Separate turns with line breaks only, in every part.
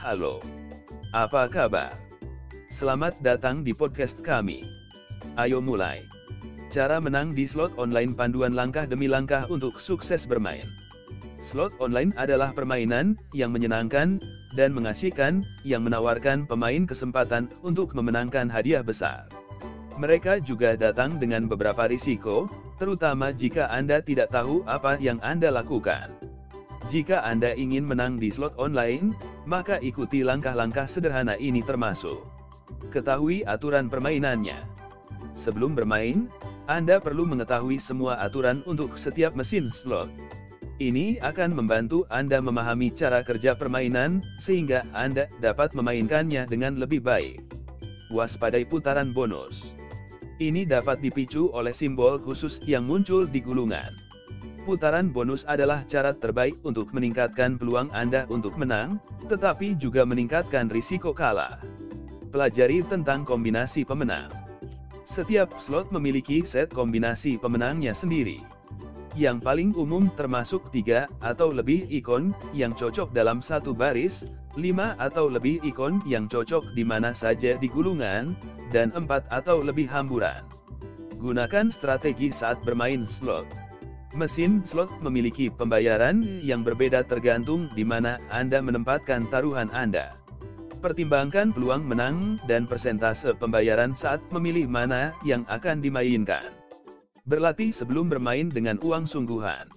Halo. Apa kabar? Selamat datang di podcast kami. Ayo mulai. Cara menang di slot online panduan langkah demi langkah untuk sukses bermain. Slot online adalah permainan yang menyenangkan dan mengasihkan yang menawarkan pemain kesempatan untuk memenangkan hadiah besar. Mereka juga datang dengan beberapa risiko, terutama jika Anda tidak tahu apa yang Anda lakukan. Jika Anda ingin menang di slot online, maka ikuti langkah-langkah sederhana ini termasuk. Ketahui aturan permainannya. Sebelum bermain, Anda perlu mengetahui semua aturan untuk setiap mesin slot. Ini akan membantu Anda memahami cara kerja permainan, sehingga Anda dapat memainkannya dengan lebih baik. Waspadai putaran bonus. Ini dapat dipicu oleh simbol khusus yang muncul di gulungan. Putaran bonus adalah cara terbaik untuk meningkatkan peluang Anda untuk menang, tetapi juga meningkatkan risiko kalah. Pelajari tentang kombinasi pemenang. Setiap slot memiliki set kombinasi pemenangnya sendiri. Yang paling umum termasuk tiga atau lebih ikon yang cocok dalam satu baris, 5 atau lebih ikon yang cocok di mana saja di gulungan, dan 4 atau lebih hamburan. Gunakan strategi saat bermain slot. Mesin slot memiliki pembayaran yang berbeda tergantung di mana Anda menempatkan taruhan Anda. Pertimbangkan peluang menang dan persentase pembayaran saat memilih mana yang akan dimainkan. Berlatih sebelum bermain dengan uang sungguhan.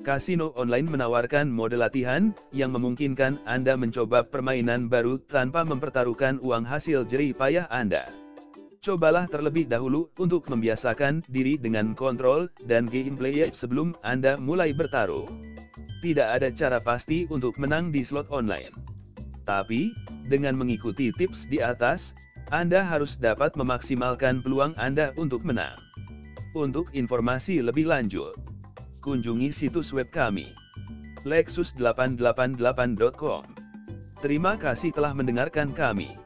Kasino online menawarkan mode latihan, yang memungkinkan Anda mencoba permainan baru tanpa mempertaruhkan uang hasil jerih payah Anda. Cobalah terlebih dahulu untuk membiasakan diri dengan kontrol dan gameplay sebelum Anda mulai bertaruh. Tidak ada cara pasti untuk menang di slot online. Tapi, dengan mengikuti tips di atas, Anda harus dapat memaksimalkan peluang Anda untuk menang. Untuk informasi lebih lanjut, kunjungi situs web kami lexus888.com. Terima kasih telah mendengarkan kami.